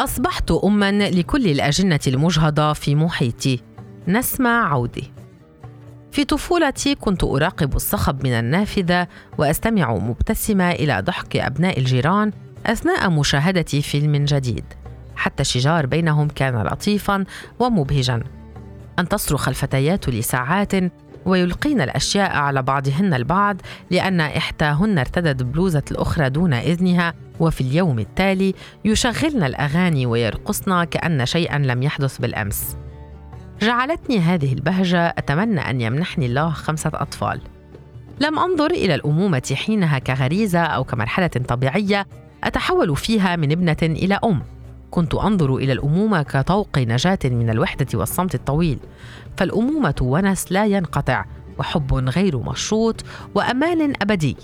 أصبحت أما لكل الأجنة المجهضة في محيطي. نسمة عودي. في طفولتي كنت أراقب الصخب من النافذة وأستمع مبتسمة إلى ضحك أبناء الجيران أثناء مشاهدة فيلم جديد. حتى الشجار بينهم كان لطيفا ومبهجا. أن تصرخ الفتيات لساعات ويلقين الأشياء على بعضهن البعض لأن إحداهن ارتدت بلوزة الأخرى دون إذنها وفي اليوم التالي يشغلن الأغاني ويرقصن كأن شيئا لم يحدث بالأمس. جعلتني هذه البهجة أتمنى أن يمنحني الله خمسة أطفال. لم أنظر إلى الأمومة حينها كغريزة أو كمرحلة طبيعية أتحول فيها من ابنة إلى أم. كنت أنظر إلى الأمومة كطوق نجاة من الوحدة والصمت الطويل. فالأمومة ونس لا ينقطع وحب غير مشروط وأمان أبدي.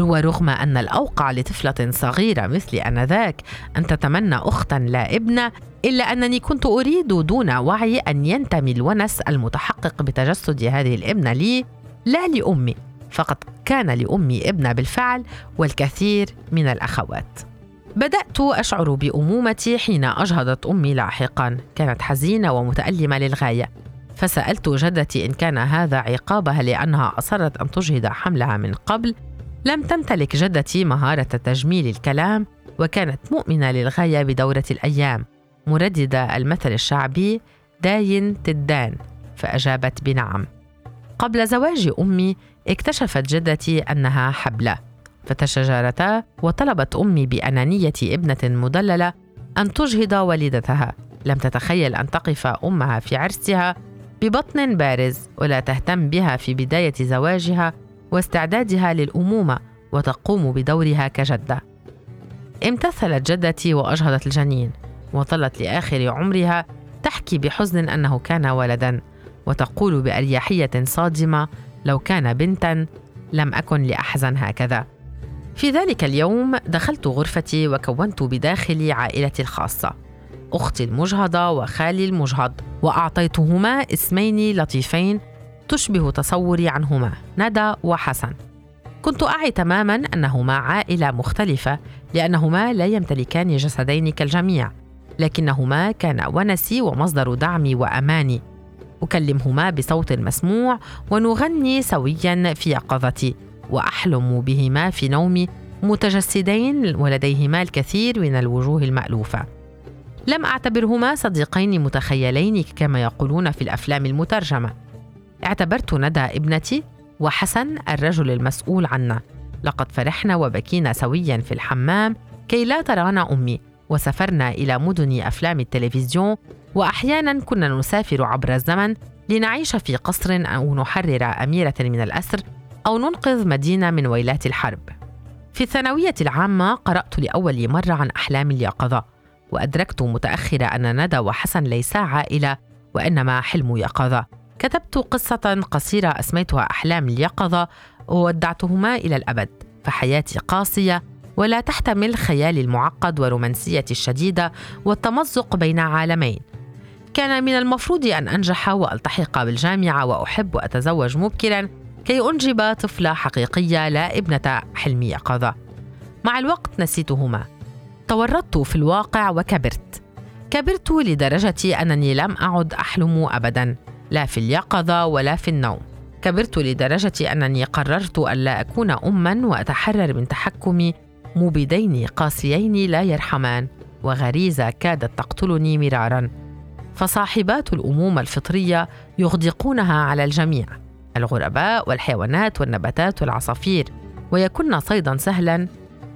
ورغم أن الأوقع لطفلة صغيرة مثلي آنذاك أن تتمنى أختا لا ابنة إلا أنني كنت أريد دون وعي أن ينتمي الونس المتحقق بتجسد هذه الابنة لي لا لأمي فقد كان لأمي ابنة بالفعل والكثير من الأخوات. بدأت أشعر بأمومتي حين أجهضت أمي لاحقا. كانت حزينة ومتألمة للغاية. فسألت جدتي إن كان هذا عقابها لأنها أصرت أن تجهض حملها من قبل. لم تمتلك جدتي مهارة تجميل الكلام وكانت مؤمنة للغاية بدورة الأيام. مرددة المثل الشعبي داين تدان فأجابت بنعم. قبل زواج أمي اكتشفت جدتي أنها حبلة. فتشاجرتا وطلبت أمي بأنانية ابنة مدلله أن تجهض والدتها. لم تتخيل أن تقف أمها في عرسها ببطن بارز ولا تهتم بها في بداية زواجها واستعدادها للأمومة وتقوم بدورها كجدة. امتثلت جدتي وأجهضت الجنين وظلت لآخر عمرها تحكي بحزن أنه كان ولدا وتقول بأريحية صادمة لو كان بنتا لم أكن لأحزن هكذا. في ذلك اليوم دخلت غرفتي وكونت بداخلي عائلتي الخاصة. أختي المجهضة وخالي المجهض وأعطيتهما اسمين لطيفين تشبه تصوري عنهما ندى وحسن. كنت أعي تماما أنهما عائلة مختلفة لأنهما لا يمتلكان جسدين كالجميع لكنهما كان ونسي ومصدر دعمي وأماني. أكلمهما بصوت مسموع ونغني سويا في يقظتي وأحلم بهما في نومي متجسدين ولديهما الكثير من الوجوه المألوفة. لم أعتبرهما صديقين متخيلين كما يقولون في الأفلام المترجمة. اعتبرت ندى ابنتي وحسن الرجل المسؤول عنا. لقد فرحنا وبكينا سويا في الحمام كي لا ترانا أمي. وسافرنا إلى مدن أفلام التلفزيون وأحيانا كنا نسافر عبر الزمن لنعيش في قصر أو نحرر أميرة من الأسر أو ننقذ مدينة من ويلات الحرب. في الثانوية العامة قرأت لأول مرة عن أحلام اليقظة، وأدركت متأخرة أن ندى وحسن ليسا عائلة وإنما حلم يقظة. كتبت قصة قصيرة أسميتها أحلام اليقظة وودعتهما إلى الأبد، فحياتي قاسية ولا تحتمل خيالي المعقد ورومانسية الشديدة والتمزق بين عالمين. كان من المفروض أن أنجح وألتحق بالجامعة وأحب وأتزوج مبكرا كي أنجب طفلة حقيقية لا ابنة حلم يقظة مع الوقت نسيتهما. تورطت في الواقع وكبرت. كبرت لدرجة أنني لم أعد أحلم أبدا. لا في اليقظة ولا في النوم. كبرت لدرجة أنني قررت ألا أكون أما وأتحرر من تحكم مبيدين قاسيين لا يرحمان. وغريزة كادت تقتلني مرارا. فصاحبات الأمومة الفطرية يغدقونها على الجميع. الغرباء والحيوانات والنباتات والعصافير. ويكن صيدا سهلا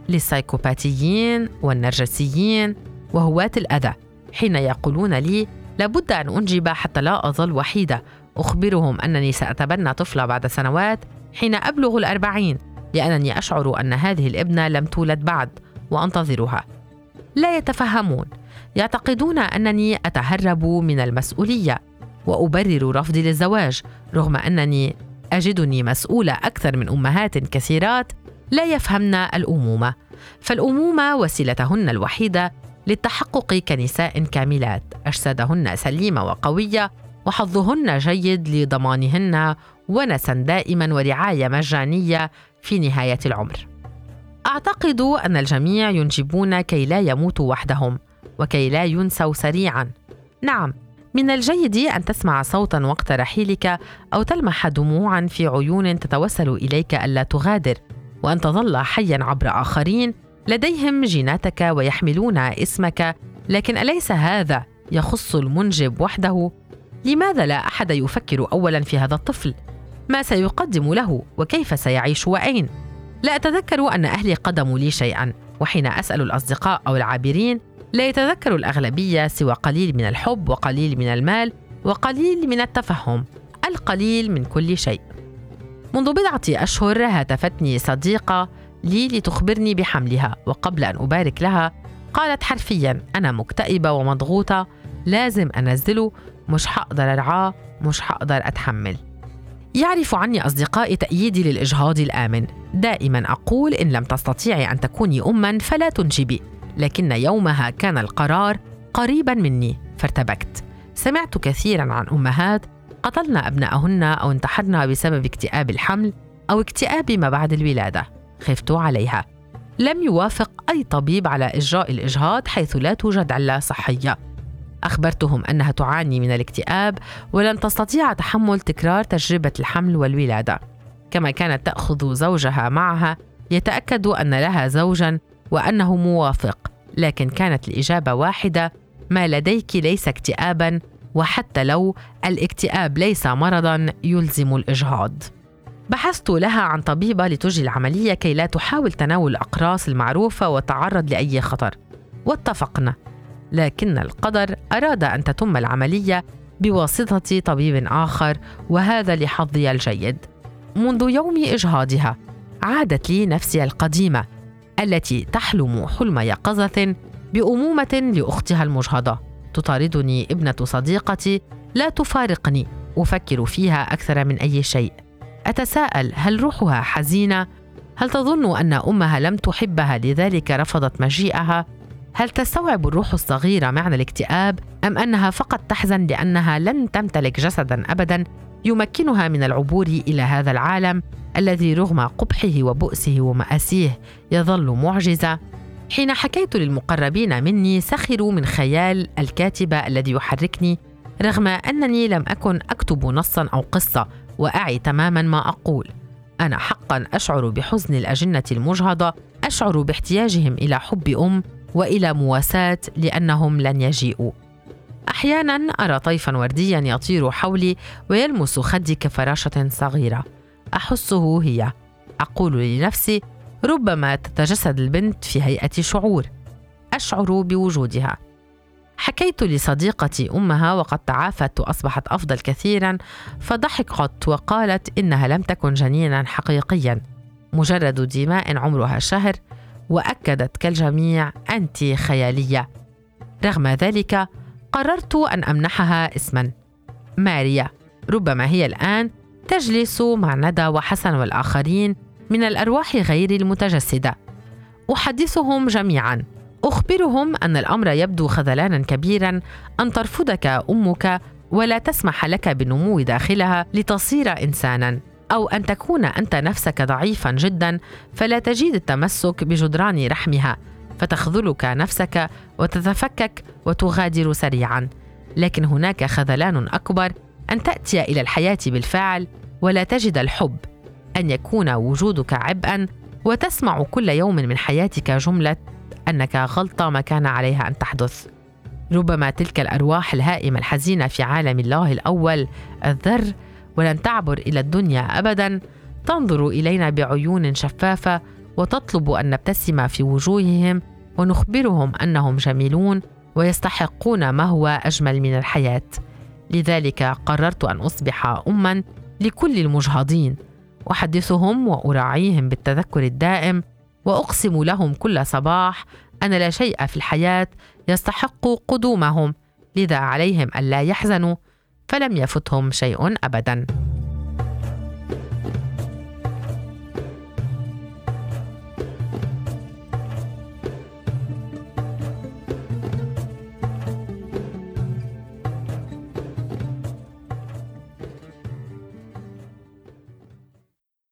للسايكوباتيين والنرجسيين وهواة الأذى. حين يقولون لي لابد أن أنجب حتى لا أظل وحيدة. أخبرهم أنني سأتبنى طفلة بعد سنوات حين أبلغ الأربعين لأنني أشعر أن هذه الابنة لم تولد بعد وأنتظرها. لا يتفهمون. يعتقدون أنني أتهرب من المسؤولية. وأبرر رفضي للزواج رغم أنني أجدني مسؤولة أكثر من أمهات كثيرات لا يفهمن الأمومة. فالأمومة وسيلتهن الوحيدة للتحقق كنساء كاملات. أجسادهن سليمة وقوية وحظهن جيد لضمانهن ونسا دائما ورعاية مجانية في نهاية العمر. أعتقد أن الجميع ينجبون كي لا يموتوا وحدهم وكي لا ينسوا سريعا. نعم من الجيد أن تسمع صوتا وقت رحيلك أو تلمح دموعا في عيون تتوسل إليك ألا تغادر وأن تظل حيا عبر آخرين لديهم جيناتك ويحملون اسمك. لكن أليس هذا يخص المنجب وحده؟ لماذا لا أحد يفكر اولا في هذا الطفل؟ ما سيقدم له وكيف سيعيش وأين؟ لا أتذكر أن أهلي قدموا لي شيئا وحين أسأل الأصدقاء أو العابرين لا يتذكر الأغلبية سوى قليل من الحب وقليل من المال وقليل من التفهم القليل من كل شيء. منذ بضعة أشهر هاتفتني صديقة لي لتخبرني بحملها وقبل أن أبارك لها قالت حرفيا أنا مكتئبة ومضغوطة لازم انزله مش حقدر ارعاه مش حقدر أتحمل. يعرف عني أصدقائي تأييدي للإجهاض الآمن. دائما أقول إن لم تستطيعي أن تكوني اما فلا تنجبي. لكن يومها كان القرار قريبا مني فارتبكت. سمعت كثيرا عن أمهات قتلن ابناءهن أو انتحرن بسبب اكتئاب الحمل أو اكتئاب ما بعد الولادة. خفت عليها. لم يوافق أي طبيب على إجراء الإجهاض حيث لا توجد عله صحية. أخبرتهم أنها تعاني من الاكتئاب ولن تستطيع تحمل تكرار تجربة الحمل والولادة. كما كانت تأخذ زوجها معها يتأكد أن لها زوجا وأنه موافق لكن كانت الإجابة واحدة ما لديك ليس اكتئابا وحتى لو الاكتئاب ليس مرضا يلزم الإجهاض. بحثت لها عن طبيبة لتجري العملية كي لا تحاول تناول الأقراص المعروفة وتعرض لأي خطر. واتفقنا. لكن القدر أراد أن تتم العملية بواسطة طبيب آخر وهذا لحظي الجيد. منذ يوم إجهاضها عادت لي نفسي القديمة التي تحلم حلم يقظة بأمومة لأختها المجهضة. تطاردني ابنة صديقتي لا تفارقني أفكر فيها أكثر من أي شيء. أتساءل هل روحها حزينة؟ هل تظن أن أمها لم تحبها لذلك رفضت مجيئها؟ هل تستوعب الروح الصغيرة معنى الاكتئاب أم أنها فقط تحزن لأنها لن تمتلك جسدا ابدا يمكنها من العبور إلى هذا العالم؟ الذي رغم قبحه وبؤسه ومآسيه يظل معجزة. حين حكيت للمقربين مني سخروا من خيال الكاتبه الذي يحركني رغم أنني لم أكن أكتب نصا أو قصة وأعي تماما ما أقول. أنا حقا أشعر بحزن الأجنة المجهضة أشعر باحتياجهم إلى حب أم وإلى مواساة لأنهم لن يجيئوا. أحيانا أرى طيفا ورديا يطير حولي ويلمس خدي كفراشة صغيرة. أحسه هي. أقول لنفسي ربما تتجسد البنت في هيئة شعور. أشعر بوجودها. حكيت لصديقتي أمها وقد تعافت وأصبحت أفضل كثيرا فضحكت وقالت إنها لم تكن جنينا حقيقيا مجرد دماء عمرها شهر وأكدت كالجميع انت خيالية. رغم ذلك قررت أن أمنحها اسما. ماريا ربما هي الآن تجلس مع ندى وحسن والآخرين من الأرواح غير المتجسدة. أحدثهم جميعا. أخبرهم أن الأمر يبدو خذلانا كبيرا أن ترفضك أمك ولا تسمح لك بالنمو داخلها لتصير انسانا. أو أن تكون أنت نفسك ضعيفا جدا فلا تجيد التمسك بجدران رحمها فتخذلك نفسك وتتفكك وتغادر سريعا. لكن هناك خذلان أكبر أن تأتي إلى الحياة بالفعل ولا تجد الحب أن يكون وجودك عبئا وتسمع كل يوم من حياتك جملة أنك غلطه ما كان عليها أن تحدث. ربما تلك الأرواح الهائمة الحزينة في عالم الله الأول الذر ولن تعبر إلى الدنيا ابدا. تنظر إلينا بعيون شفافة وتطلب أن نبتسم في وجوههم ونخبرهم أنهم جميلون ويستحقون ما هو أجمل من الحياة. لذلك قررت أن أصبح اما لكل المجهضين أحدثهم وأراعيهم بالتذكر الدائم وأقسم لهم كل صباح أن لا شيء في الحياة يستحق قدومهم لذا عليهم الا يحزنوا فلم يفتهم شيء ابدا.